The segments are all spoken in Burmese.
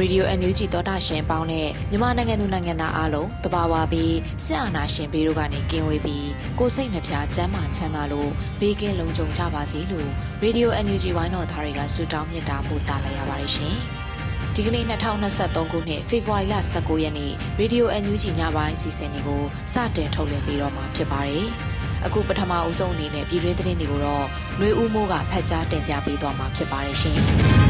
Radio NUG သောတာရှင်ပေါင်းနဲ့မြန်မာနိုင်ငံသူနိုင်ငံသားအားလုံးတဘာဝပြီးစစ်အာဏာရှင်ပြည်တို့ကနေကင်းဝေးပြီးကိုစိတ်နှဖျားစမ်းမချမ်းသာလို့ဘေးကင်းလုံခြုံကြပါစေလို့ Radio NUG ဝိုင်းတော်သားတွေကဆုတောင်းမြတ်တာပို့တာလိုက်ရပါတယ်ရှင်။ဒီကနေ့2023ခုနှစ်ဖေဖော်ဝါရီလ19ရက်နေ့ Radio NUG ညပိုင်းအစီအစဉ်လေးကိုစတင်ထုတ်လွှင့်ပေးတော့မှာဖြစ်ပါတယ်။အခုပထမအဦးဆုံးအနေနဲ့ပြည်တွင်းသတင်းတွေကိုတော့ຫນွေဦးမိုးကဖတ်ကြားတင်ပြပေးသွားမှာဖြစ်ပါတယ်ရှင်။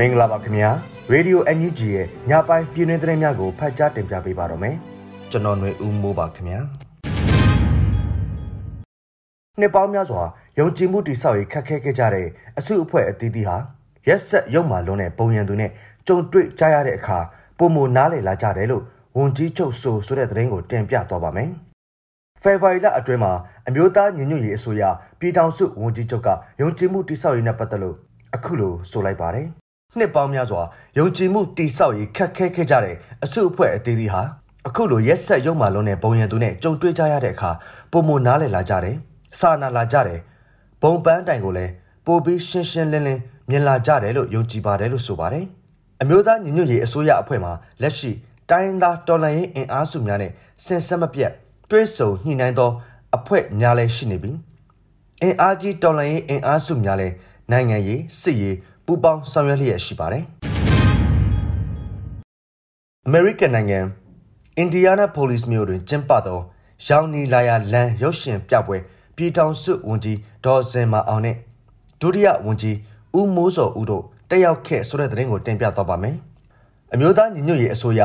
မင်္ဂလာပါခင်ဗျာရေဒီယို NUG ရဲ့ညပိုင်းပြည်တွင်းသတင်းများကိုဖတ်ကြားတင်ပြပေးပါတော့မယ်ကျွန်တော်ຫນွေဦးမိုးပါခင်ဗျာနှစ်ပေါင်းများစွာယုံကြည်မှုတိဆောက်ရေးခက်ခဲခဲ့ကြတဲ့အစုအဖွဲ့အသီးသီးဟာရက်ဆက်ရုံမာလုံးတဲ့ပုံရံသူနဲ့ကြုံတွေ့ကြရတဲ့အခါပုံမနားလည်လာကြတယ်လို့ဝန်ကြီးချုပ်ဆိုဆိုတဲ့သတင်းကိုတင်ပြသွားပါမယ်ဖေဖော်ဝါရီလအတွင်းမှာအမျိုးသားညီညွတ်ရေးအစိုးရပြည်ထောင်စုဝန်ကြီးချုပ်ကယုံကြည်မှုတိဆောက်ရေးနဲ့ပတ်သက်လို့အခုလိုဆိုလိုက်ပါတယ် နှစ်ပေါင်းများစွာယုံကြည်မှုတိဆောက်ရေးခက်ခဲခဲ့ကြတဲ့အစုအဖွဲ့အသေးသေးဟာအခုလိုရက်ဆက်ရုံမှလုံးတဲ့ဘုံရန်သူနဲ့ကြုံတွေ့ကြရတဲ့အခါပုံမနားလည်လာကြတယ်။စာနာလာကြတယ်။ဘုံပန်းတိုင်ကိုလည်းပိုပြီးရှင်းရှင်းလင်းလင်းမြင်လာကြတယ်လို့ယုံကြည်ပါတယ်လို့ဆိုပါတယ်။အမျိုးသားညီညွတ်ရေးအစိုးရအဖွဲ့မှလက်ရှိတိုင်းသားတော်လှန်ရေးအင်အားစုများနဲ့ဆင်ဆက်မပြတ်တွဲဆုံညှိနှိုင်းသောအဖွဲ့များလည်းရှိနေပြီ။အင်အားကြီးတော်လှန်ရေးအင်အားစုများလည်းနိုင်ငံရေးစစ်ရေး ပူးပေါင်းဆောင်ရွက်လျက်ရှိပါတယ်။ American နိုင်ငံအင်ဒီယာနာပိုလစ်မြို့တွင်ကျင်းပသောရောင်နီလာယာလန်ရုပ်ရှင်ပြပွဲပြည်ထောင်စုဝန်ကြီးဒေါ်စင်မာအောင်နဲ့ဒုတိယဝန်ကြီးဦးမိုးစောဦးတို့တက်ရောက်ခဲ့ဆိုတဲ့သတင်းကိုတင်ပြသွားပါမယ်။အမျိုးသားညီညွတ်ရေးအစိုးရ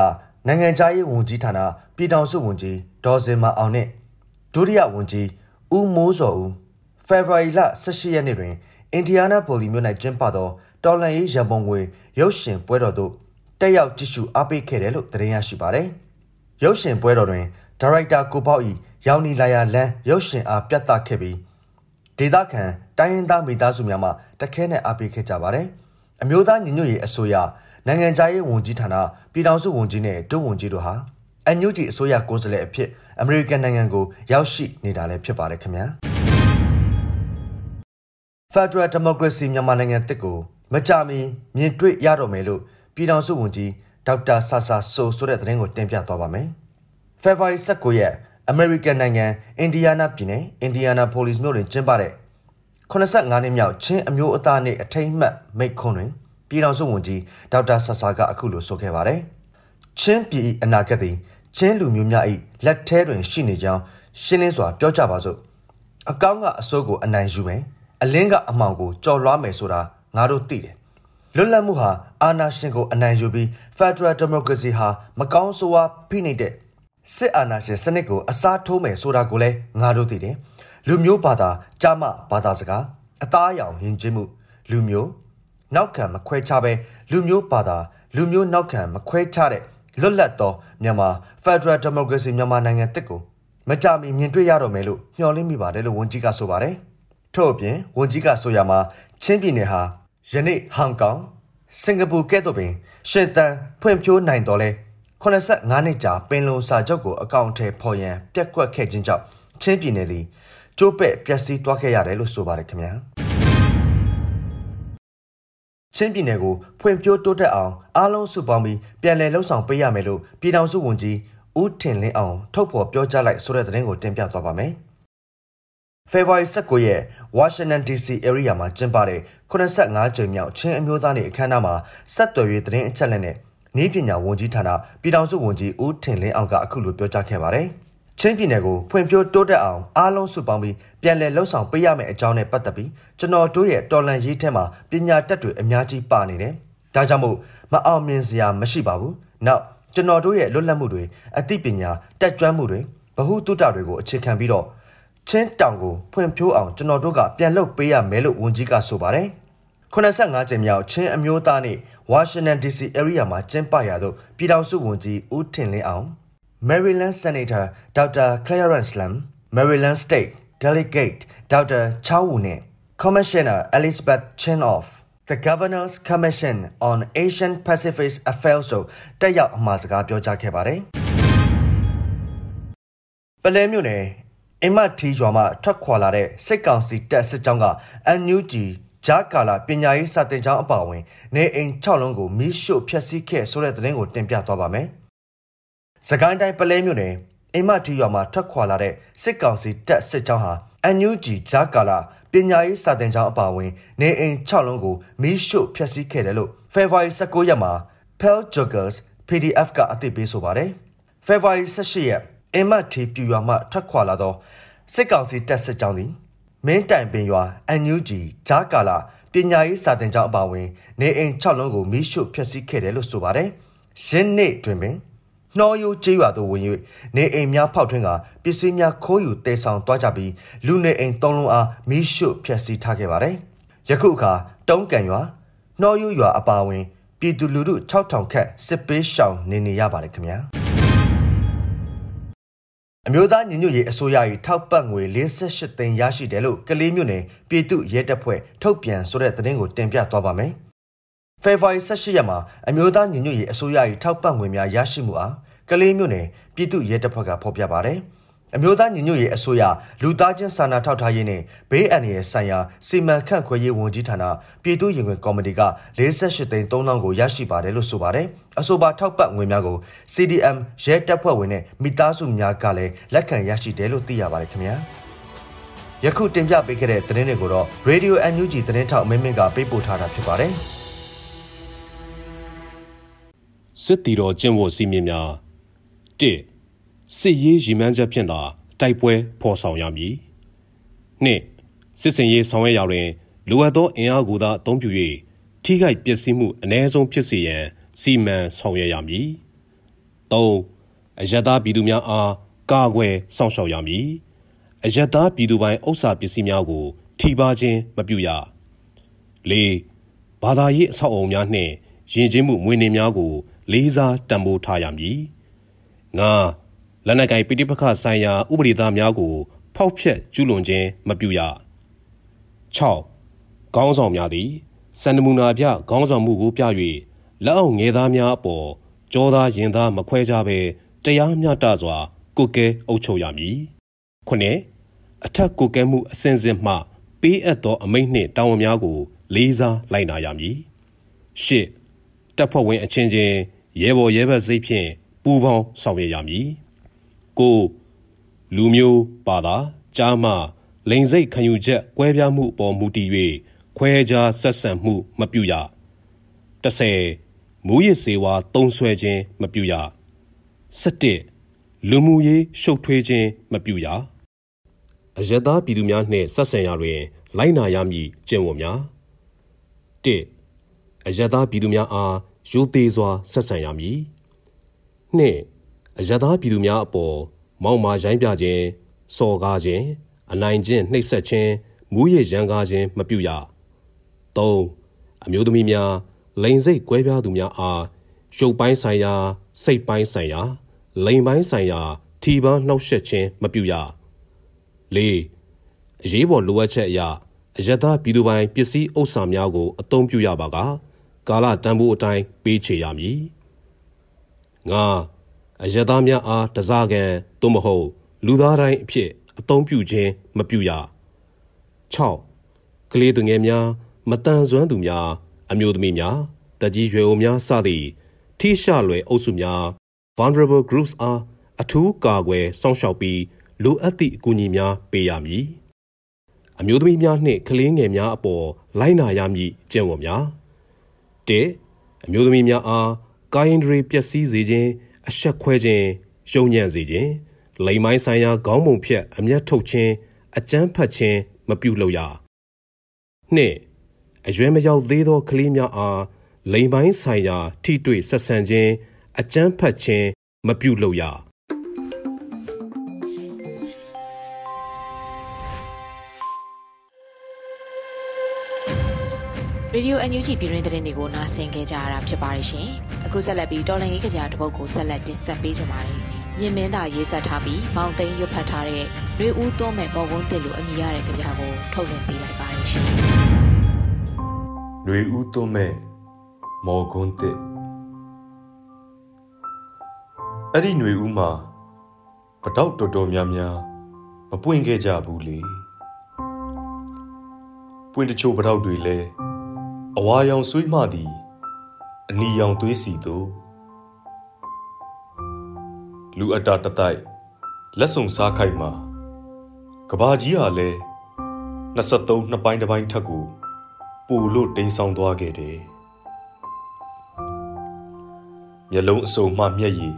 နိုင်ငံခြားရေးဝန်ကြီးဌာနပြည်ထောင်စုဝန်ကြီးဒေါ်စင်မာအောင်နဲ့ဒုတိယဝန်ကြီးဦးမိုးစောဦးဖေဖော်ဝါရီလ18ရက်နေ့တွင်အင်ဒီယာနာပိုလီမြို့၌ကျင်းပသော တော်လန်ရေးရန်ပုံငွေရုပ်ရှင်ပွဲတော်သို့တက်ရောက်ကြည့်ရှုအားပေးခဲ့တယ်လို့သတင်းရရှိပါတယ်။ရုပ်ရှင်ပွဲတော်တွင်ဒါရိုက်တာကိုပေါ့ဤရောင်နီလာယာလန်းရုပ်ရှင်အားပြသခဲ့ပြီးဒေသခံတိုင်းရင်းသားမိသားစုများမှတခဲနဲ့အားပေးခဲ့ကြပါတယ်။အမျိုးသားညီညွတ်ရေးအစိုးရနိုင်ငံခြားရေးဝန်ကြီးဌာနပြည်ထောင်စုဝန်ကြီးနဲ့ဒုဝန်ကြီးတို့ဟာအန်ယူဂျီအစိုးရကိုယ်စားလှယ်အဖြစ်အမေရိကန်နိုင်ငံကိုရောက်ရှိနေတာလည်းဖြစ်ပါတယ်ခင်ဗျာ။ Federal Democracy မြန်မာနိုင်ငံတစ်ကို မကြမီမြင်တွေ့ရတော့မယ်လို့ပြည်ထောင်စုဝန်ကြီးဒေါက်တာဆာဆာဆိုဆိုတဲ့သတင်းကိုတင်ပြသွားပါမယ်။ February 19ရက် American နိုင်ငံအင်ဒီယာနာပြည်နယ်အင်ဒီယာနာပိုလစ်မြို့တွင်ကျင်းပတဲ့85နှစ်မြောက်ချင်းအမျိုးအသားနေ့အထိမ်းအမှတ်မိန့်ခွန်းတွင်ပြည်ထောင်စုဝန်ကြီးဒေါက်တာဆာဆာကအခုလိုဆိုခဲ့ပါတယ်။ချင်းပြည်အနာဂတ်သည်ချင်းလူမျိုးများ၏လက်ထဲတွင်ရှိနေကြောင်းရှင်းလင်းစွာပြောကြပါစို့။အကောင်းကအစိုးကိုအနိုင်ယူမယ်။အလင်းကအမှောင်ကိုကြော်လွှားမယ်ဆိုတာ ငါတို့သိတယ်လွတ်လပ်မှုဟာအာဏာရှင်ကိုအနိုင်ယူပြီး Federal Democracy ဟာမကောင်းဆိုးဝါးဖိနှိပ်တဲ့စစ်အာဏာရှင်စနစ်ကိုအစားထိုးမယ်ဆိုတာကိုလည်းငါတို့သိတယ်လူမျိုးဘာသာကြားမဘာသာစကားအသားအရောင်ယဉ်ကျေးမှု လူမျိုးနောက်ခံမခွဲခြားပဲလူမျိုးဘာသာလူမျိုးနောက်ခံမခွဲခြားတဲ့လွတ်လပ်သောမြန်မာ Federal Democracy မြန်မာနိုင်ငံတစ်ကိုမကြမီမြင်တွေ့ရတော့မယ်လို့မျှော်လင့်မိပါတယ်လို့ဝန်ကြီးကဆိုပါတယ်ထို့အပြင်ဝန်ကြီးကဆိုရမှာချင်းပြည်နယ်ဟာ ယနေ့ဟောင်ကောင်စင်ကာပူကဲ့သို့ပင်ရှင်တန်ဖွံ့ဖြိုးနိုင်တော်လဲ85နှစ်ကြာပင်လုံစာချုပ်ကိုအကောင့်ထဲပေါ်ရန်ပြက်ကွက်ခဲ့ခြင်းကြောင့်ချင်းပြည်နယ်သည်ကျိုးပဲ့ပျက်စီးသွားခဲ့ရတယ်လို့ဆိုပါတယ်ခင်ဗျာချင်းပြည်နယ်ကိုဖွံ့ဖြိုးတိုးတက်အောင်အားလုံးစုပေါင်းပြီးပြန်လည်လှုပ်ဆောင်ပေးရမယ်လို့ပြည်ထောင်စုဝန်ကြီးဦးထင်လင်းအောင်ထုတ်ဖော်ပြောကြားလိုက်ဆိုတဲ့သတင်းကိုတင်ပြသွားပါမယ် ဖေဖော်ဝါရီ19ရက် Washington DC area မှာကျင်းပတဲ့85ကြိမ်မြောက်ချင်းအမျိုးသားနေ့အခမ်းအနားမှာဆက်သွယ်ရေးသတင်းအချက်အလက်နဲ့နေပညာဝန်ကြီးဌာနပြည်ထောင်စုဝန်ကြီးဦးထင်လင်းအောင်ကအခုလိုပြောကြားခဲ့ပါတယ်။ချင်းပြည်နယ်ကိုဖွံ့ဖြိုးတိုးတက်အောင်အားလုံးစုပေါင်းပြီးပြန်လည်လှုပ်ဆောင်ပေးရမယ့်အကြောင်းနဲ့ပတ်သက်ပြီးကျွန်တော်တို့ရဲ့တော်လန်ရေးထဲမှာပညာတတ်တွေအများကြီးပါနေတယ်။ဒါကြောင့်မို့မအောင်မြင်စရာမရှိပါဘူး။နောက်ကျွန်တော်တို့ရဲ့လွတ်လပ်မှုတွေအသိပညာတက်ကြွမှုတွေဗဟုသုတတွေကိုအခြေခံပြီးတော့ ချင်းတောင်ကိုဖွံ့ဖြိုးအောင်ကျွန်တော်တို့ကပြန်လုပ်ပေးရမယ်လို့ဝန်ကြီးကဆိုပါတယ်85ကျင်းမြောက်ချင်းအမျိုးသားနေ့ Washington DC area မှာကျင်းပရာသို့ပြည်ထောင်စုဝန်ကြီးဦးထင်လင်းအောင် Maryland Senator Dr. Clarence Lam Maryland State Delegate Dr. Chow Wu နဲ့ Commissioner Elizabeth Chin of the Governor's Commission on Asian Pacific Affairs တို့တက်ရောက်အမှာစကားပြောကြားခဲ့ပါတယ်။ပလဲမြို့နယ် အင်မတ်ထီရွာမှထွက်ခွာလာတဲ့စိတ်ကောင်စီတပ်စစ်ကြောင်းကအန်ယူဂျီဂျာကာလာပညာရေးစာတင်ကျောင်းအပါအဝင်နေအိမ်6လုံးကိုမီးရှို့ဖျက်ဆီးခဲ့ဆိုတဲ့သတင်းကိုတင်ပြသွားပါမယ်။စကိုင်းတိုင်းပလဲမြို့နယ်အင်မတ်ထီရွာမှထွက်ခွာလာတဲ့စစ်ကောင်စီတပ်စစ်ကြောင်းဟာအန်ယူဂျီဂျာကာလာပညာရေးစာတင်ကျောင်းအပါအဝင်နေအိမ်6လုံးကိုမီးရှို့ဖျက်ဆီးခဲ့တယ်လို့ February 19ရက်မှာ Pell Joggers PDF ကအသိပေးဆိုပါတယ်။ February 18ရက် အင်မတ်တီပြူရွာမှထွက်ခွာလာသောစစ်ကောင်စီတပ်စစ်ကြောင်းသည်မင်းတိုင်ပင်ရွာအန်ယူဂျီဂျာကာလာပညာရေးစာတင်ကျောင်းအပါအဝင် နေအိမ်6လုံးကိုမိရှုဖျက်ဆီးခဲ့တယ်လို့ဆိုပါတယ်။ရင်းနေ့တွင်ပင်နှောရိုးကျေးရွာသို့ဝင်၍နေအိမ်များဖောက်ထွင်းကပစ္စည်းများခိုးယူတဲဆောင်သွားကြပြီးလူနေအိမ်၃လုံးအားမိရှုဖျက်ဆီးထားခဲ့ပါတယ်။ယခုအခါတုံးကန်ရွာနှောရိုးရွာအပါအဝင် ပြည်သူလူထု6000ခန့်စစ်ပေးရှောင်နေနေရပါတယ်ခင်ဗျာ။ အမျိုးသားညီညွတ်ရေးအစိုးရ၏ထောက်ပံ့ငွေ48သိန်းရရှိတယ်လို့ကလေးမျိုးနယ်ပြည်သူ့ရဲတပ်ဖွဲ့ထုတ်ပြန်ဆိုတဲ့သတင်းကိုတင်ပြသွားပါမယ်။ဖေဖော်ဝါရီ18ရက်မှာအမျိုးသားညီညွတ်ရေးအစိုးရ၏ထောက်ပံ့ငွေများရရှိမှုအားကလေးမျိုးနယ်ပြည်သူ့ရဲတပ်ဖွဲ့ကဖော်ပြပါတယ်။ အမျိုးသားညီညွတ်ရေးအစိုးရလူသားချင်းစာနာထောက်ထားရေးနဲ့ဘေးအန္တရာယ်ဆိုင်ရာစီမံခန့်ခွဲရေးဝန်ကြီးဌာနပြည်သူ့ရင်ခွင်ကော်မတီက48သိန်း3000ကိုရရှိပါတယ်လို့ဆိုပါတယ်။အဆိုပါထောက်ပံ့ငွေများကို CDM ရဲတပ်ဖွဲ့ဝင်နဲ့မိသားစုများကလည်းလက်ခံရရှိတယ်လို့သိရပါတယ်ခင်ဗျာ။ယခုတင်ပြပေးခဲ့တဲ့သတင်းတွေကိုတော့ Radio NUG သတင်းထောက်မင်းမင်းကပေးပို့ထားတာဖြစ်ပါတယ်။စစ်တီတော်ကျင့်ဝတ်စည်းမျဉ်းများ1 စစ်ရေးရည်မှန်းချက်ဖြင့်သာတိုက်ပွဲဖော်ဆောင်ရမည်။နှစ်စစ်စင်ရေးဆောင်ရွက်ရာတွင်လိုအပ်သောအင်အားကိုသာအသုံးပြု၍ထိခိုက်ပျက်စီးမှုအ ਨੇ ဆုံးဖြစ်စေရန်စီမံဆောင်ရွက်ရမည်။သုံးအယက်သားပြည်သူများအားကာကွယ်စောင့်ရှောက်ရမည်။အယက်သားပြည်သူပိုင်ဥစ္စာပစ္စည်းများကို ထိပါခြင်းမပြုရ။လေးဘာသာရေးအဆောက်အအုံများနှင့်ယဉ်ကျေးမှုမွေးနေ့များကို လေးစားတံပိုးထားရမည်။ငါ လက်နက်ကိုင်ပိဋိပခဆိုင်ရာဥပဒေသားများကိုဖောက်ဖျက်ကျူးလွန်ခြင်းမပြုရ6ခေါင်းဆောင်များသည်စန္ဒမူနာပြခေါင်းဆောင်မှုကိုပြ၍လက်အောက်ငယ်သားများအပေါ်ကြောသားရင်သားမခွဲကြဘဲတရားမျှတစွာကုကဲအုပ်ချုပ်ရမည်ခုနှစ်အထက်ကုကဲမှုအစဉ်စဉ်မှပေးအပ်သောအမိန့်နှင့်တာဝန်များကို လေးစားလိုက်နာရမည်ရှစ်တပ်ဖွဲ့ဝင်အချင်းချင်းရဲဘော်ရဲဘက်စိတ်ဖြင့်ပူးပေါင်းဆောင်ရွက်ရမည် ကိုလူမျိုးပါတာကြားမှလိန်စိတ်ခံယူချက်ကွဲပြားမှုအပေါ်မူတည်၍ခွဲခြားဆက်ဆံမှုမပြုရ30မူရစ်စေဝါတုံးဆွဲခြင်းမပြုရ17လူမှုရေးရှုပ်ထွေးခြင်းမပြုရအယက်သားပြည်သူများနှင့်ဆက်ဆံရာတွင် လိုက်နာရမည်ကျင့်ဝတ်များ1အယက်သားပြည်သူများအားရိုသေစွာဆက်ဆံရမည်2 အယသားပြည်သူများအပေါ်မောက်မာရိုင်းပြခြင်းစော်ကားခြင်းအနိုင်ကျင့်နှိပ်စက်ခြင်းမူးယစ်ရန်ကားခြင်းမပြုရ၃အမျိုးသမီးများလိန်စိတ်ကွဲပြားသူများအားရုပ်ပိုင်းဆိုင်ရာစိတ်ပိုင်းဆိုင်ရာလိန်ပိုင်းဆိုင်ရာထီပန်းနှောက်ယှက်ခြင်းမပြုရ၄အရေးပေါ်လိုအပ်ချက်အရအယက်သားပြည်သူပိုင်ပစ္စည်းဥစ္စာများကိုအသုံးပြုရပါကကာလတန်ဖိုးအတိုင်းပေးချေရမည်၅ အယက်သားများအားတစားကံသို့မဟုတ် လူသားတိုင်းအဖြစ်အသုံးပြုခြင်းမပြုရ6ကလေးသူငယ်များမတန်ဆွမ်းသူများအမျိုးသမီးများတကြီးရွယ်အိုများစသည့်ထိရှလွယ်အုပ်စုများ vulnerable groups အားအထူးကာကွယ်စောင့်ရှောက်ပြီးလိုအပ်သည့်အကူအညီများပေးရမည်အမျိုးသမီးများနှင့်ကလေးငယ်များအပေါ်လိုက်နာရမည့်ကျင့်ဝတ်များ၁အမျိုးသမီးများအားကာယင်ဒရီပျက်စီးစေခြင်း အဆက်ခွဲခြင်းယုံညံ့စေခြင်းလိမ်မိုင်းဆိုင်ရာခေါင်းပုံဖြတ်အမျက်ထုတ်ခြင်းအကြမ်းဖက်ခြင်းမပြုလုပ်ရနှင့်အရွယ်မရောက်သေးသောကလေးများအားလိမ်ပိုင်းဆိုင်ရာ ထိတွေ့ဆက်ဆံခြင်းအကြမ်းဖက်ခြင်းမပြုလုပ်ရ ရေဒီယိုအန်ယူဂျီပြည်တွင်သတင်းတွေကိုနားဆင်ကြကြရတာဖြစ်ပါတယ်ရှင်။အခုဆက်လက်ပြီးတော်လန်ရေးကြပြတပုတ်ကိုဆက်လက်တင်ဆက်ပေးကြပါမယ်။မြင့်မင်းသာရေးဆက်ထားပြီးမောင်သိန်းရွတ်ဖတ်ထားတဲ့ရွေဦးသွုံးမဲ့မော်ဝန်းတစ်လိုအမည်ရတဲ့ကြပြကိုထုတ်လွှင့်ပေးလိုက်ပါတယ်ရှင်။ရွေဦးသွုံးမဲ့မော်ကွန်းတစ်အဲ့ဒီຫນွေဦးမှာပတောက်တော်တော်များများမပွင့်ခဲ့ကြဘူးလေ။ပွင့်တချို့ပတောက်တွေလည်း အဝါရောင်ဆွေးမှသည်အနီရောင်သွေးစီသို့လူအတာတတိုက်လက်ဆုံစားခိုက်မှာကဘာကြီးဟာလဲ23နှစ်ပိုင်းတစ်ပိုင်းထက်ကိုပိုလို့တိမ်ဆောင်သွားခဲ့တယ်မျက်လုံးအစုံမှမျက်ရည်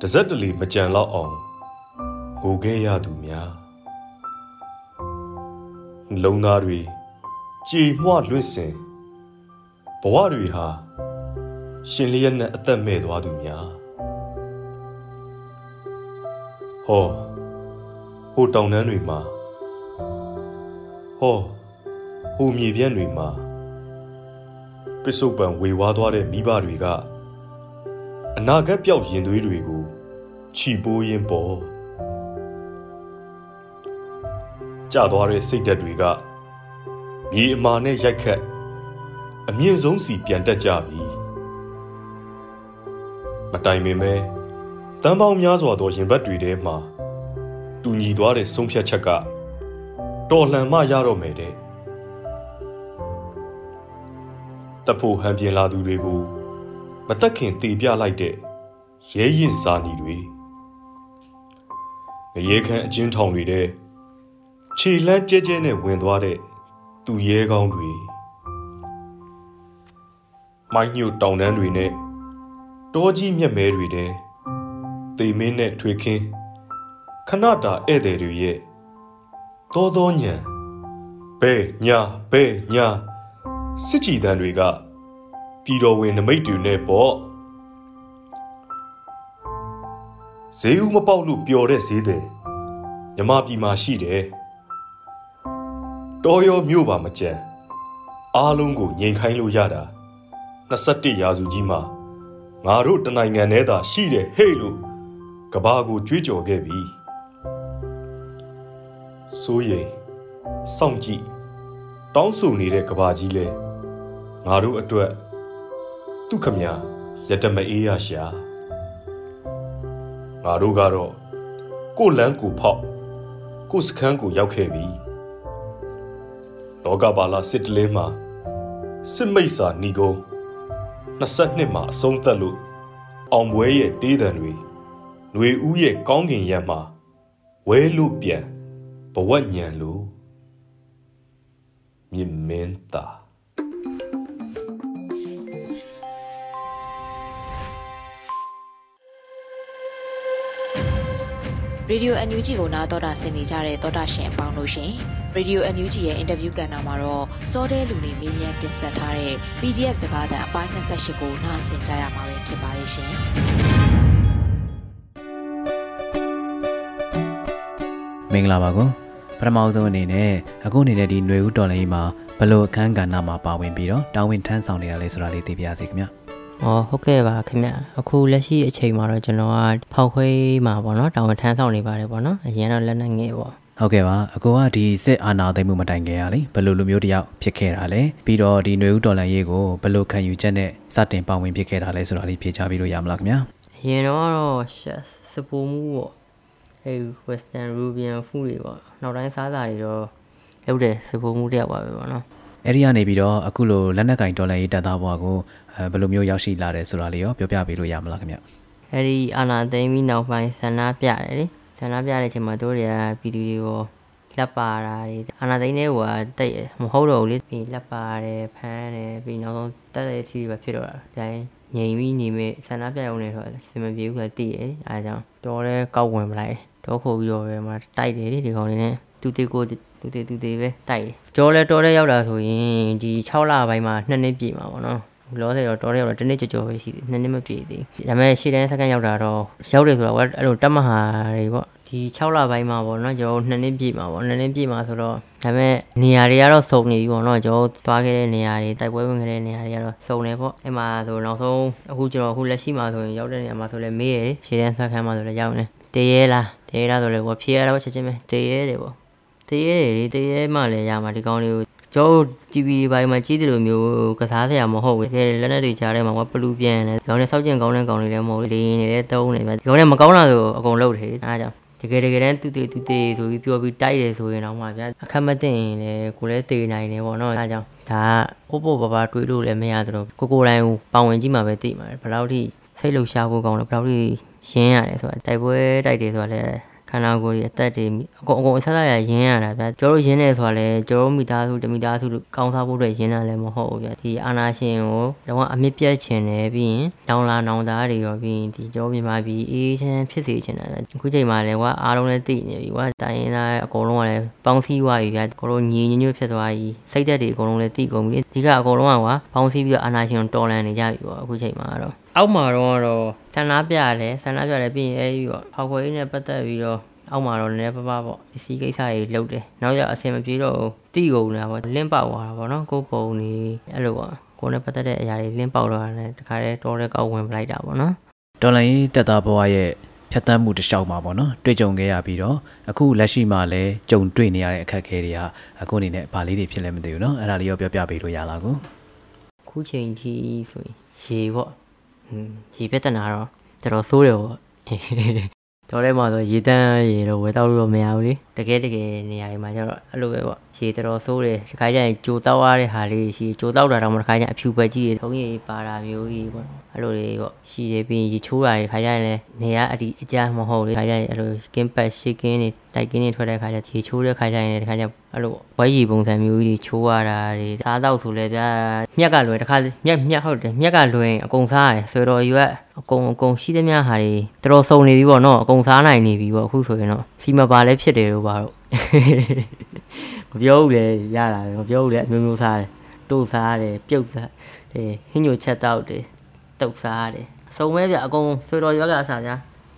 တစက်တလီမကြံတော့အောင်ဟိုခဲ့ရသူများလုံသားတွေ ကြည်မွလွင့်စင်ဘဝတွေဟာရှင်လျက်နဲ့အသက်မဲ့သွားသူများဟောဟိုတောင်တန်းတွေမှာဟောဟိုမြေပြန့်တွေမှာပစ္စုပန်ဝေဝါးသွားတဲ့မိဘတွေကအနာဂတ်ပြောက်ရင်သွေးတွေကိုခြီပိုးရင်းပေါ်ကြသွားတဲ့စိတ်ဓာတ်တွေက မြေအမာနဲ့ရိုက်ခတ်အမြင့်ဆုံးစီပြန်တက်ကြပြီမတိုင်ပင်ပဲတန်ပေါင်းများစွာသောရင်ဘတ်တွေထဲမှာတူညီသွားတဲ့ဆုံးဖြတ်ချက်ကတော်လှန်မှရတော့မယ်တဲ့တဖို့ဟန်ပြင်းလာသူတွေကိုမတက်ခင်တေပြလိုက်တဲ့ရဲရင်စာနီတွေငရေခမ်းအချင်းထောင်တွေတဲ့ခြေလန်းကျဲကျဲနဲ့ဝင်သွားတဲ့ သူရဲကောင်းတွေမိုင်းညို့တောင်တန်းတွေနဲ့တောကြီးမြက်မဲတွေတဲ့တေမင်းနဲ့ထွေခင်းခဏတာဧည့်သည်တွေရဲ့သောသောညံဘဲညာဘဲညာစစ်ကြည်တန်းတွေကပြည်တော်ဝင်နမိတ်တွေနဲ့ပေါ့ဈေးဦးမပေါက်လို့ပျော်တဲ့ဈေးတယ်မြမပြည်မှာရှိတယ် တော်ရောမြို့ပါမကြံအားလုံးကိုငြိမ်ခိုင်းလို့ရတာ21ရာစုကြီးမှာငါတို့တနိုင်ငံထဲသာရှိတယ်ဟဲ့လို့ကဘာကိုကြွေးကြော်ခဲ့ပြီစိုးရိမ်စောင့်ကြည့်တောင်းဆိုနေတဲ့ကဘာကြီးလဲငါတို့အတွက်သူခမရရတမအေးရရှာငါတို့ကတော့ကိုလန်းကိုဖောက်ကိုစခန်းကိုရောက်ခဲ့ပြီ လောကပါလာစစ်တလင်းမှာစစ်မိတ်စာဏီကုံ22မှာအဆုံးသက်လို့အောင်ပွဲရဲ့တေးတံတွေຫນွေဦးရဲ့ကောင်းကင်ရံမှာဝဲလို့ပြန်ဘဝညံလို့မြင်မင်းတာရေဒီယိုအန်ယူဂျီကိုနားတော်တာဆင်နေကြတဲ့တော်တာရှင်အပေါင်းတို့ရှင် ရေဒီယိုအန်ယူဂျီရဲ့အင်တာဗျူးကဏ္ဍမှာတော့စောတဲလူနေမေးမြန်းတင်ဆက်ထားတဲ့ PDF စကားသံအပိုင်း28ကိုနားဆင်ကြရမှာပဲဖြစ်ပါတယ်ရှင်မင်္ဂလာပါကွပထမဆုံးအနေနဲ့အခုနေတဲ့ဒီຫນွေဦးတော်လေးမှာဘလို့အခန်းကဏ္ဍမှာပါဝင်ပြီးတော့တာဝန်ထမ်းဆောင်နေရလဲဆိုတာလေးသိပြရစီခင်ဗျ။အော်ဟုတ်ကဲ့ပါခင်ဗျ။အခုလက်ရှိအချိန်မှာတော့ကျွန်တော်ကဖောက်ခွဲမှာပေါ့နော်တာဝန်ထမ်းဆောင်နေပါတယ်ပေါ့နော်။အရင်တော့လက်နက်ငယ်ပေါ့။ ဟုတ်ကဲ့ပါအကိုကဒီစစ်အာဏာသိမ်းမှုမတိုင်ခင်ရလေဘယ်လိုလူမျိုးတယောက်ဖြစ်ခဲ့တာလဲပြီးတော့ဒီຫນွေဦးတော်လန်ရေးကိုဘယ်လိုခံယူချက်နဲ့စတင်ပါဝင်ဖြစ်ခဲ့တာလဲဆိုတာလေးဖြေချပေးလို့ရမလားခင်ဗျာအရင်တော့စပူမှုပေါ့အဲ western rubian food တွေပေါ့နောက်တိုင်းစားစာတွေတော့လုပ်တယ်စပူမှုတယောက်ပါပဲပေါ့နော်အဲ့ဒီကနေပြီးတော့အခုလိုလက်နက်ကင်ဒေါ်လာရေးတက်သားဘွားကိုဘယ်လိုမျိုးရောက်ရှိလာတယ်ဆိုတာလေးရောပြောပြပေးလို့ရမလားခင်ဗျအဲ့ဒီအာနာသိမ်းပြီးနောက်ပိုင်းဆန္ဒပြတယ်လေ ဆန္ဒပြတဲ့အချိန်မှာတို့တွေကပြည်သူတွေကိုလက်ပါတာတွေအာနာသိန်းတွေကတိတ်မဟုတ်တော့ဘူးလေပြီးလက်ပါတယ်ဖမ်းတယ်ပြီးနောက်ဆုံးတက်တဲ့အထိပဲဖြစ်တော့တာဒါငြိမ်ပြီးနေမဲ့ဆန္ဒပြရုံနဲ့ဆိုစင်မပြေဘူးဆိုတည်ရဲအဲဒါကြောင့်တော်ရဲကောက်ဝင်ပလိုက်တော့ခုတ်ပြီးတော့ပဲမှာတိုက်တယ်ဒီကောင်လေးနဲ့သူတေကိုသူတေသူတေပဲတိုက်တယ်ကြောလဲတော်ရဲရောက်လာဆိုရင်ဒီ6လပိုင်းမှာ2နှစ်ပြည့်မှာပေါ့နော် လောဆယ်တော့တော်တယ်တော့တနေ့ကြော်ကြော်ပဲရှိတယ်နှစ်နှစ်မပြည့်သေးဘူးဒါပေမဲ့ရှေ့တန်းစက္ကန့်ရောက်တာတော့ရောက်တယ်ဆိုတော့အဲ့လိုတက်မဟာတွေပေါ့ဒီ6လပိုင်းမှာပေါ့နော်ကျွန်တော်နှစ်နှစ်ပြည့်မှာပေါ့နှစ်နှစ်ပြည့်မှာဆိုတော့ဒါပေမဲ့နေရာတွေကတော့စုံနေပြီပေါ့နော်ကျွန်တော်သွားခဲ့တဲ့နေရာတွေတိုက်ပွဲဝင်ခဲ့တဲ့နေရာတွေကတော့စုံနေပေါ့အဲ့မှာဆိုနောက်ဆုံးအခုကျွန်တော်အခုလက်ရှိမှာဆိုရင်ရောက်တဲ့နေရာမှာဆိုလဲမေးရရှေ့တန်းစက္ကန့်မှာဆိုလဲရောက်နေတရေလားတရေလားဆိုလဲပေါ့ဖြေရတော့ချက်ချင်းပဲတရေတယ်ပေါ့တရေတွေတရေမှလည်းရမှာဒီကောင်းလေးကို ကျွန်တော် TV ဘိုင်းမှာကြီးတယ်လို့မျိုးကစားစရာမဟုတ်ဘူး။ခဲလက်နက်တွေကြားထဲမှာပလူပြန်တယ်။ကောင်းတဲ့စောက်ကျင်ကောင်းတဲ့ကောင်းတွေလည်းမဟုတ်ဘူး။လေရင်တွေလည်းတုံးနေပဲ။ဒီကောင်းတဲ့မကောင်းတာဆိုအကုန်လုပ်တယ်။အားကြောင့်တကယ်တကယ်တမ်းတူတေတူတေဆိုပြီးပြောပြီးတိုက်တယ်ဆိုရင်တော့မှဗျာအခက်မသိရင်လည်းကိုလည်းတေနိုင်တယ်ပေါ့နော်။အားကြောင့်ဒါပို့ပို့ပါပါတွေးလို့လည်းမရသလိုကိုကိုတိုင်းပေါဝင်ကြည့်မှာပဲသိမှာဘယ်လောက်ထိစိတ်လှုပ်ရှားဖို့ကောင်းလဲဘယ်လောက်ထိရင်းရတယ်ဆိုတာတိုက်ပွဲတိုက်တယ်ဆိုတာလည်း ခန္ဓာကိုယ်ကြီးအသက်တွေအကုန်အကုန်အဆက်ဆက်ရရင်းရတာဗျာကျွန်တော်တို့ရင်းနေဆိုတာလဲကျွန်တော်တို့မိသားစုတမိသားစုကောင်းစားဖို့အတွက်ရင်းတာလည်းမဟုတ်ဘူးဗျာဒီအာနာရှင်ကိုတော့အမြင့်ပြတ်ခြင်းတယ်ပြီးရင်နောင်လာနောင်သားတွေရောပြီးရင်ဒီကျွန်တော်မြန်မာပြည်အေးချမ်းဖြစ်စေခြင်းတယ်အခုချိန်မှာလည်းကွာအားလုံးလည်းသိနေပြီကွာတိုင်းရင်းသားအကုန်လုံးကလည်းပေါင်းစည်းသွားပြီဗျာကိုတို့ညီညွတ်ဖြစ်သွားပြီစိတ်သက်တွေအကုန်လုံးလည်းသိကုန်ပြီဒီကအကုန်လုံးကကွာပေါင်းစည်းပြီးတော့အာနာရှင်ကိုတော်လန်နေကြပြီပေါ့အခုချိန်မှာတော့ အောက်မှာတော့တော့ဆန္ဒပြတယ်ဆန္ဒပြတယ်ပြီးရင်အဲဒီပေါ့ဖောက်ခွေးနဲ့ပတ်သက်ပြီးတော့အောက်မှာတော့နည်းနည်းပါးပါးပေါ့ပစ္စည်းကိစ္စတွေလုပ်တယ်နောက်ကျအဆင်မပြေတော့တိကုန်နေတာပေါ့လင်းပေါက်သွားတာပေါ့နော်ကိုပုံနေအဲ့လိုပေါ့ကိုနဲ့ပတ်သက်တဲ့အရာတွေလင်းပေါက်တော့တယ်တခါတည်းတော်တဲ့ကောက်ဝင်ပလိုက်တာပေါ့နော်တော်လိုင်းတက်သားဘဝရဲ့ဖြတ်တန်းမှုတစ်လျှောက်မှာပေါ့နော်တွေ့ကြုံခဲ့ရပြီးတော့အခုလက်ရှိမှာလည်းကြုံတွေ့နေရတဲ့အခက်အခဲတွေကအခုအနေနဲ့ဗာလေးတွေဖြစ်လဲမသိဘူးเนาะအဲ့ဒါလေးရောပြောပြပေးလို့ရလားကိုခုချိန်ကြီးဆိုရင်ရေပေါ့ဟွန်း ရေပြဿနာတော့တော်တော်ဆိုးတယ်ပေါ့တော်ထဲမှာဆိုရေတန်းရေတော့ဝယ်တောက်လို့တော့မရဘူးလေတကယ်တကယ်နေရာတွေမှာကျတော့အဲ့လိုပဲပေါ့ရေတော်တော်ဆိုးတယ်ဒီခါကျရင်ကြိုတောက်ရတဲ့ဟာလေးရှိကြိုတောက်တာတော့မတစ်ခါကျအဖြူပဲကြီးတွေထုံးရည်ပါတာမျိုးကြီးပေါ့အဲ့လိုတွေပေါ့ရှိတယ်ပြီးရင်ရေချိုးတာတွေခါကျရင်လည်းနေရအဒီအကြမဟုတ်လေခါကျရင်အဲ့လို skin pad shaking တွေတိုက်ကင်းတွေထွက်တဲ့ခါကျရေချိုးတဲ့ခါကျရင်လည်းဒီခါကျအဲ့လိုဝိုင်းရီပုံစံမျိုးကြီးချိုးရတာတွေစားတော့ဆိုလဲဗျာမြက်ကလွယ်တခါမြက်မြက်ဟုတ်တယ်မြက်ကလွယ်အကုန်စားရတယ်ဆိုတော့ယူကအကုန်အကုန်ရှိသမျှဟာတွေတော်တော်စုံနေပြီပေါ့နော်အကုန်စားနိုင်နေပြီပေါ့အခုဆိုရင်တော့စီမပါလဲဖြစ်တယ်လို့ပါတော့မပြောဘူးလေရတာပဲမပြောဘူးလေအမျိုးမျိုးစားတယ်တို့စားတယ်ပြုတ်စားတယ်ဟင်းညိုချက်တောက်တယ်တုတ်စားတယ်အစုံပဲဗျအကုန်ဆွေတော်ရွက်ကစားကြ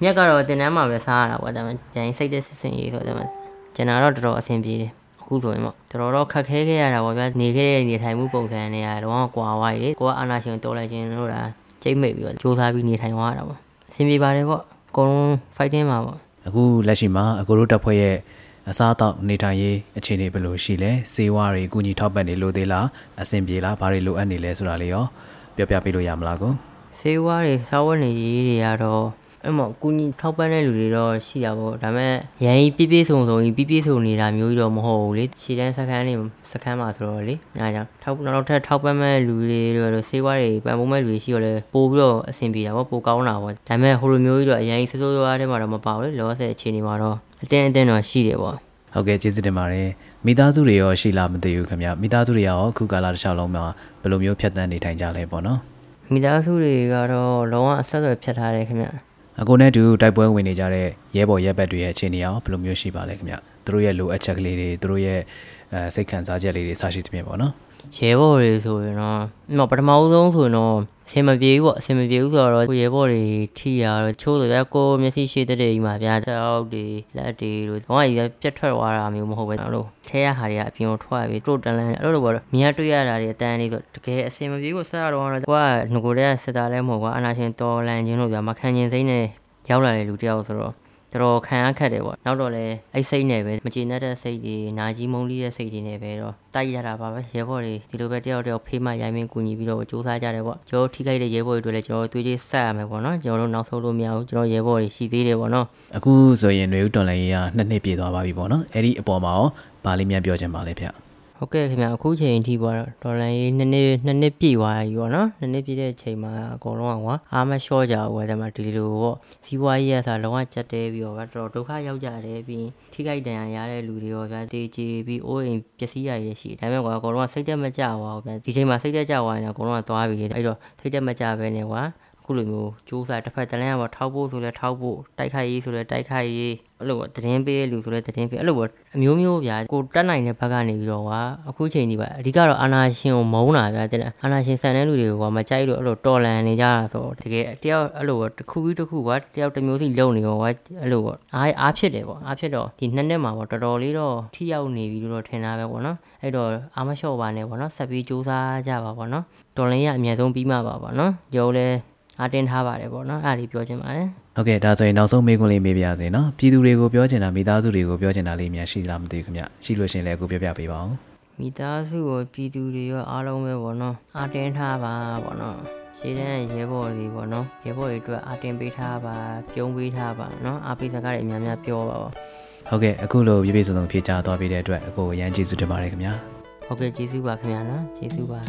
မြက်ကတော့တင်တန်းမှာပဲစားရတာပေါ့ဒါပေမဲ့ဂျိုင်းစိတ်တဲ့စစ်စင်ရေးဆိုတော့ကျွန်တော်တော့တော်တော်အဆင်ပြေတယ်အခုဆိုရင်ပေါ့တော်တော်ခက်ခဲခဲ့ရတာပေါ့ဗျာနေခဲ့တဲ့နေထိုင်မှုပုံစံတွေကတော့ကွာဝါးရီလေကိုကအာနာရှင်တော်လိုက်ခြင်းလို့လားကျိတ်မိတ်ပြီးတော့စူးစမ်းပြီးနေထိုင်သွားတာပေါ့အဆင်ပြေပါတယ်ပေါ့အကုန်လုံး fighting မှာပေါ့ အခုလက်ရှိမှာအကိုတို့တပ်ဖွဲ့ရဲ့အစားအသောက်နေထိုင်ရေးအခြေအနေဘယ်လိုရှိလဲစေဝါတွေအကူအညီထောက်ပံ့နေလို့သေးလားအဆင်ပြေလားဘာတွေလိုအပ်နေလဲဆိုတာလေးရောပြောပြပေးလို့ရမလားကိုစေဝါတွေစားဝတ်နေရေးတွေကတော့ အဲ့မှာကုညီထောက်ပံ့တဲ့လူတွေတော့ရှိတာပေါ့ဒါပေမဲ့ရန်ကြီးပြပြဆုံဆုံကြီးပြပြဆုံနေတာမျိုးကြီးတော့မဟုတ်ဘူးလေခြေတန်းစခန်းလေးစခန်းမှာဆိုတော့လေအဲကြောင့်ထောက်နောက်ထပ်ထောက်ပံ့မဲ့လူတွေတော့စေးွားတွေပံ့ပိုးမဲ့လူတွေရှိတော့လေပို့ပြီးတော့အဆင်ပြေတာပေါ့ပိုကောင်းတာပေါ့ဒါပေမဲ့ဟိုလိုမျိုးကြီးတော့အရင်စိုးစိုးရွားထဲမှာတော့မပါဘူးလေလောဆယ်အခြေအနေမှာတော့အတင်းအတင်းတော့ရှိတယ်ပေါ့ဟုတ်ကဲ့ကျေးဇူးတင်ပါတယ်မိသားစုတွေရောရှိလားမသိဘူးခင်ဗျမိသားစုတွေရောအခုကာလတစ်လျှောက်လုံးမှာဘယ်လိုမျိုးဖြတ်သန်းနေထိုင်ကြလဲပေါ့နော်မိသားစုတွေကတော့လုံးဝအဆက်အသွယ်ဖြတ်ထားတယ်ခင်ဗျ အကိုနဲ့တူတိုက်ပွဲဝင်နေကြတဲ့ရဲဘော်ရဲဘက်တွေရဲ့အခြေအနေရောဘယ်လိုမျိုးရှိပါလဲခင်ဗျသူတို့ရဲ့လိုအပ်ချက်ကလေးတွေသူတို့ရဲ့အဲစိတ်ခံစားချက်လေးတွေစရှိသဖြင့်ပေါ့နော် ရဲဘော်တွေဆိုရင်တော့ပထမဦးဆုံးဆိုရင်တော့အဆင်မပြေဘူးပေါ့အဆင်မပြေဘူးဆိုတော့ကိုရဲဘော်တွေထိရတော့ချိုးဆိုရကိုမျက်စိရှိတဲ့တွေကြီးမှာဗျာတောက်တွေလက်တွေလို့ဘာမှပြတ်ထွက်သွားတာမျိုးမဟုတ်ပဲလို့ထဲရဟာတွေကအပြင်ကိုထွက်ပြီးတို့တန်လန်းအဲ့လိုပေါ့မြင်တွေ့ရတာတွေအတန်းလေးဆိုတကယ်အဆင်မပြေဘူးဆက်ရတော့ကိုကငကိုတဲ့စစ်သားလည်းမဟုတ်ဘူးအနာရှင်တော်လန်ခြင်းလို့ဗျာမခံခြင်းစိမ့်နဲ့ရောက်လာတဲ့လူတယောက်ဆိုတော့ တော်တော်ခံရခက်တယ်ပေါ့နောက်တော့လည်းအဲ့စိတ်နဲ့ပဲမကျေနပ်တဲ့စိတ်တွေနာကြီးမုန်းလိတဲ့စိတ်တွေနဲ့ပဲတော့တိုက်ရတာပါပဲရဲဘော်တွေဒီလိုပဲတယောက်တယောက်ဖေးမရိုင်းမင်းကူညီပြီးတော့စူးစမ်းကြတယ်ပေါ့ကျွန်တော်ထိခိုက်တဲ့ရဲဘော်တွေလည်းကျွန်တော်တွေးကြည့်ဆက်ရမယ်ပေါ့နော်ကျွန်တော်တို့နောက်ဆုံးလို့မရဘူးကျွန်တော်ရဲဘော်တွေရှိသေးတယ်ပေါ့နော်အခုဆိုရင်ຫນွေဦးတော်လိုင်းကြီးကနှစ်နှစ်ပြည့်သွားပါပြီပေါ့နော်အဲ့ဒီအပေါ်မှာရောဗာလေးများပြောချင်ပါလေဗျ ဟုတ်ကဲ့ခင်ဗျအခုချိန်အထိပေါ့ဒေါ်လာရေးနှစ်နှစ်နှစ်နှစ်ပြည့်သွားပြီပေါ့နော်နှစ်နှစ်ပြည့်တဲ့အချိန်မှာအကုန်လုံးကကွာအားမလျှော့ကြဘူးအဲ့ဒါမှဒီလိုပေါ့စီးပွားရေးရဆိုလုံးဝကြက်တဲပြီးတော့တော်ဒုက္ခရောက်ကြတယ်ပြီးထိခိုက်ဒဏ်ရာရတဲ့လူတွေရောဗျာတေးကြပြီးအိုးအိမ်ပျက်စီးရရရှိဒါပေမဲ့ကွာအကုန်လုံးကစိတ်သက်မကြပါဘူးဗျာဒီချိန်မှာစိတ်သက်ကြသွားရင်အကုန်လုံးကသွားပြီလေအဲ့တော့စိတ်သက်မကြပဲနေကွာ ခုလိုမျိုးစူးစားတစ်ဖက်တလန်းကပေါ့ထောက်ဖို့ဆိုလဲထောက်ဖို့တိုက်ခိုက်ရေးဆိုလဲတိုက်ခိုက်ရေးအဲ့လိုပေါ့တည်င်းပေးလူဆိုလဲတည်င်းပေးအဲ့လိုပေါ့အမျိုးမျိုးဗျာကိုတက်နိုင်တဲ့ဘက်ကနေပြီးတော့ကွာအခုချိန်ဒီပါအဓိကတော့အာနာရှင်ကိုမုန်းတာဗျာတဲ့အာနာရှင်ဆန်တဲ့လူတွေကိုမကြိုက်လို့အဲ့လိုတော်လန်နေကြတာဆိုတကယ်တယောက်အဲ့လိုပေါ့တစ်ခုပြီးတစ်ခုကွာတယောက်တစ်မျိုးစီလုံနေရောကွာအဲ့လိုပေါ့အားအားဖြစ်တယ်ပေါ့အားဖြစ်တော့ဒီနှစ်နှစ်မှာပေါ့တော်တော်လေးတော့ထိရောက်နေပြီလို့တော့ထင်တာပဲပေါ့နော်အဲ့တော့အာမလျှော့ပါနဲ့ပေါ့နော်ဆက်ပြီးစူးစမ်းကြပါပေါ့နော်တော်လန်ရအမြဲဆုံးပြီးမှပါပေါ့နော်ရုံးလဲ အတင်းထားပါတယ်ပေါ့နော်အဲ့ဒါလေးပြောချင်ပါတယ်ဟုတ်ကဲ့ဒါဆိုရင်နောက်ဆုံးမေးခွန်းလေးမေးပြရစေနော်ပြည်သူတွေကိုပြောချင်တာမိသားစုတွေကိုပြောချင်တာလေးများရှိလားမသိဘူးခင်ဗျရှိလို့ရှရင်လည်းအခုပြောပြပေးပါဦးမိသားစုကိုပြည်သူတွေရောအားလုံးပဲပေါ့နော်အတင်းထားပါပေါ့နော်ရှင်းတဲ့ရဲဘော်တွေပေါ့နော်ရဲဘော်တွေအတွက်အတင်းပေးထားပါပြုံးပေးထားပါနော်အားပေးစကားတွေအများများပြောပါပေါ့ဟုတ်ကဲ့အခုလိုပြည့်ပြည့်စုံစုံဖြေချသွားပေးတဲ့အတွက်အကိုအရန်ကျေးဇူးတင်ပါတယ်ခင်ဗျာဟုတ်ကဲ့ကျေးဇူးပါခင်ဗျာနော်ကျေးဇူးပါ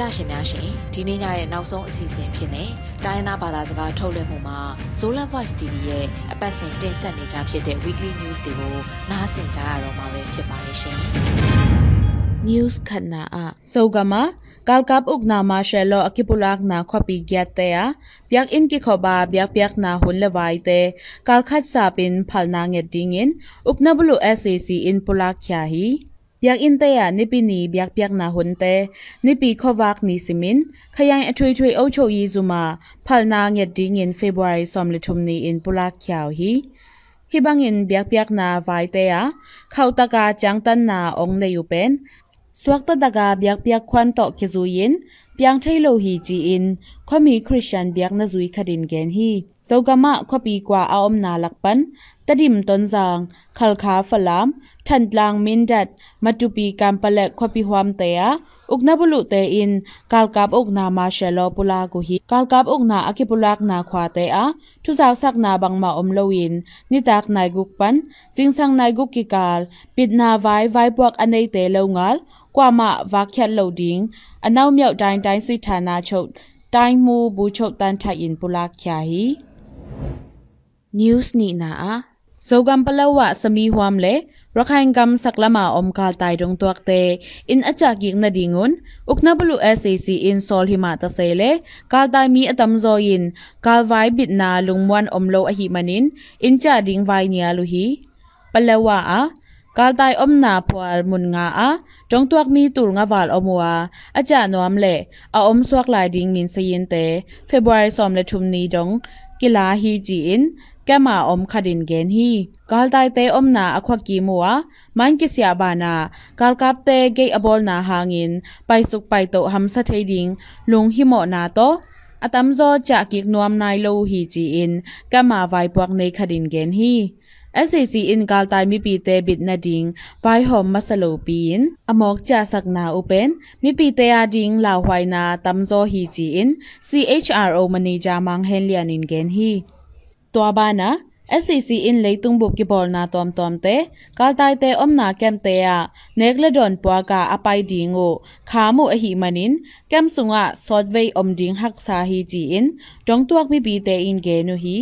တောတာရှင်များရှင်ဒီနေ့ညရဲ့နောက်ဆုံးအစီအစဉ်ဖြစ်နေတိုင်းသားဘာသာစကားထုတ်လွှင့်မှုမှာ Zolan Voice TV ရဲ့အပတ်စဉ်တင်ဆက်နေကြဖြစ်တဲ့ Weekly News တွေကိုနားဆင်ကြရတော့မှာပဲဖြစ်ပါတယ်ရှင် news khatna a sogama kalkap ukna ma shelo akipulak na khopi gyat te a byak in ki khoba byak byak na hun le wai te kalkhat sa pin phalna nge dingin ukna bulu sac in pulak kya hi biak in te ya nipi ni biak biak na hun te nipi khowak ni simin khayang athui thui au chou yi zuma phalna nge ding in february som le thum ni in pulak kyaw hi hi bang in biak biak na vai te ya khau ta ka chang tan na ong ne yu pen swak ta da ga biak biak khwan to ki zu yin piang thei lo hi chi in khomi christian biak na zui kharin gen hi zogama khopi kwa aom na lakpan tadim tonjang khalkha falam thantlang mindat matupi kampale khopi huam teya uknabulu te in kalkap ukna ma shelo pula go hi kalkap ukna akipulak na khwa te a thuzak sak na bangma omloin nitak nai gukpan jingsang nai gukki kal pitna vai vai puak anei te lo ngal ကွာမဗာချက်လုတ်ဒင်းအနောက်မြောက်တိုင်းတိုင်းစစ်ဌာနချုပ်တိုင်းမူဘူချုပ်တန်ထိုင်ပူလာခ ्याई news ni na a zogam palawa sami huam le rakhain gam saklama omkal tai dong tuak te in achak yik na dingun ukna bulu sac in sol hima ta se le kal tai mi atam zo in kal vai bit na lungwan omlo a hi manin in cha ding vai nia lu hi palawa a กนาควาเตอะทุสาวสักนาบังมาอมโลวินนิตากนายกุกปันจิงสังนายกุกกิกาลปิดนาไว้ไว้พวกอเนเตเลงาลကွာမဗာခက်လုတ်ဒင်းအနောက်မြောက်တိုင်းတိုင်းစစ်ဌာနချုပ်တိုင်းမူဘူချုပ်တန်ထိုင်င်ပူလာခ ्या ဟီ news နီနာအာဇောကံပလဝစမီဟွမ်လေရခိုင်ကမ်စက်လမအုံကာတိုင်ဒုံတွက်တဲ့ in အချာကိငနဒီငွန်းဥကနဘလူ SAC in sol hima ta sele kal tai mi atam zo in kal vai bit na lungwan omlo a hi manin in cha ding vai nia lu hi palawa a kal tai om na phwal mun nga a tong tuak mi tul nga wal omwa acha nom le a om swak lai ding min sayin te february som le thum ni dong kila hi ji in ကမအုံခဒင်ဂန်ဟီဂါလ်တိုင်တေအုံနာအခွက်ကီမူဝါမန်ကစ္စယာဘာနာဂါလ်ကပ်တေဂေအဘောလနာဟာငင်ပိုင်စုကပိုင်တိုဟမ်ဆတ်ဟေဒင်းလုံဟီမောနာတိုအတမ်ဇောချာကိကနွမ်နိုင်လိုဟီချီအင်ကမဝိုင်ပွားနေခဒင်ဂန်ဟီ SAC in gal tai mi pi te bit na ding bai hom masalo pin amok cha sakna open mi pi te a ding la hwai na tamzo hi chi in CHRO manager mang hen lian in gen hi to ba na SCC in leitung bu ki bol na tom tom te kal tai te om na kem te a nekle don pwa ka apai ding o kha mu a hi manin kem sunga sotway om ding hak sa hi ji in dong tuak mi pi te in ge nu hi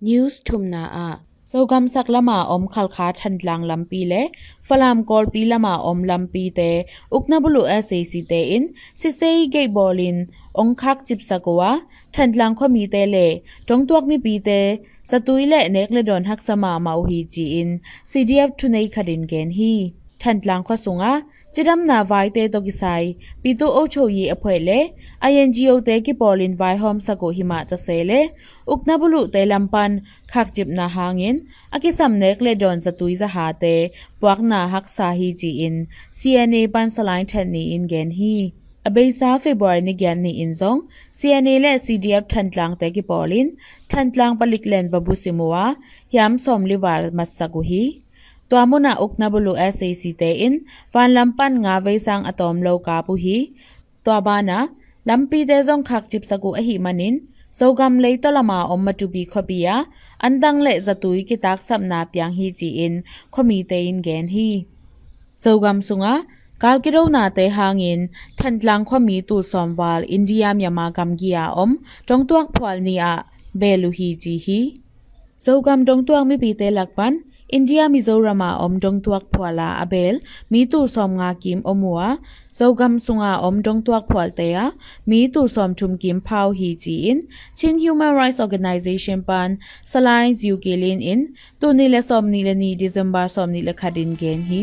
news thumna a sogam saklama om khalkha thandlang lampi le falam kol pi lama om lampi te ukna bulu sac te in sisei ge bolin ong khak chip sakwa thandlang khomi te le tong tuak mi pi te satui le nek le don hak sama mau hi chi in cdf thunei khadin gen hi ထန်တလန်ခွဆုံကကျရမ်နာဝိုင်တဲတော့ကိဆိုင်ပီတိုအုတ်ချုပ်ရေးအဖွဲ့လေ INGO တဲကိပေါ်လင်ဝိုင်ဟ ோம் စကိုဟိမတဆဲလေဥကနဘလူတဲလမ်ပန်ခက်ဂျစ်နာဟာငင်အကိစမ်နက်လေဒွန်ဇတူိဇဟာတဲပွားနာဟက်ဆာဟီဂျီအင် CNA ပန်ဆလိုင်းထန်နီအင်ဂန်ဟီအဘိစာဖေဗူရီနီဂန်နီအင်ဇုံ CNA နဲ့ CDF ထန်တလန်တဲကိပေါ်လင်ထန်တလန်ပလိကလန်ဘဘူးစီမွာယမ်ဆ ோம் လီဝါမတ်စကိုဟီ Tua muna ok na bulu SACTin, van lampan nga veisang atom lo ka puhi. Tua bana, lampi dezong kakjip saku ahi manin, sogam lay to lama om matubi kopiya, andang le zatui kitak sap na piang hi jiin, komitein gen hi. Sogam sunga, ကာကီရိုနာတေဟာငင်ထန်လန်ခွမီတူဆွန်ဝါလအိန္ဒိယမြန်မာကမ်ဂီယာအုံတုံတွက်ဖွာလနီယာဘဲလူဟီဂျီဟီဇောကမ်တုံတွက်မီပီတေလက်ပန် India Mizorama om dong tuak phuala abel mi tu som nga kim omua zogam sunga om dong tuak phual teya mi tu som thum kim phau hi chi in chin human rights organization pan salai uk lin in tu ni le som ni le ni december som ni le khadin gen hi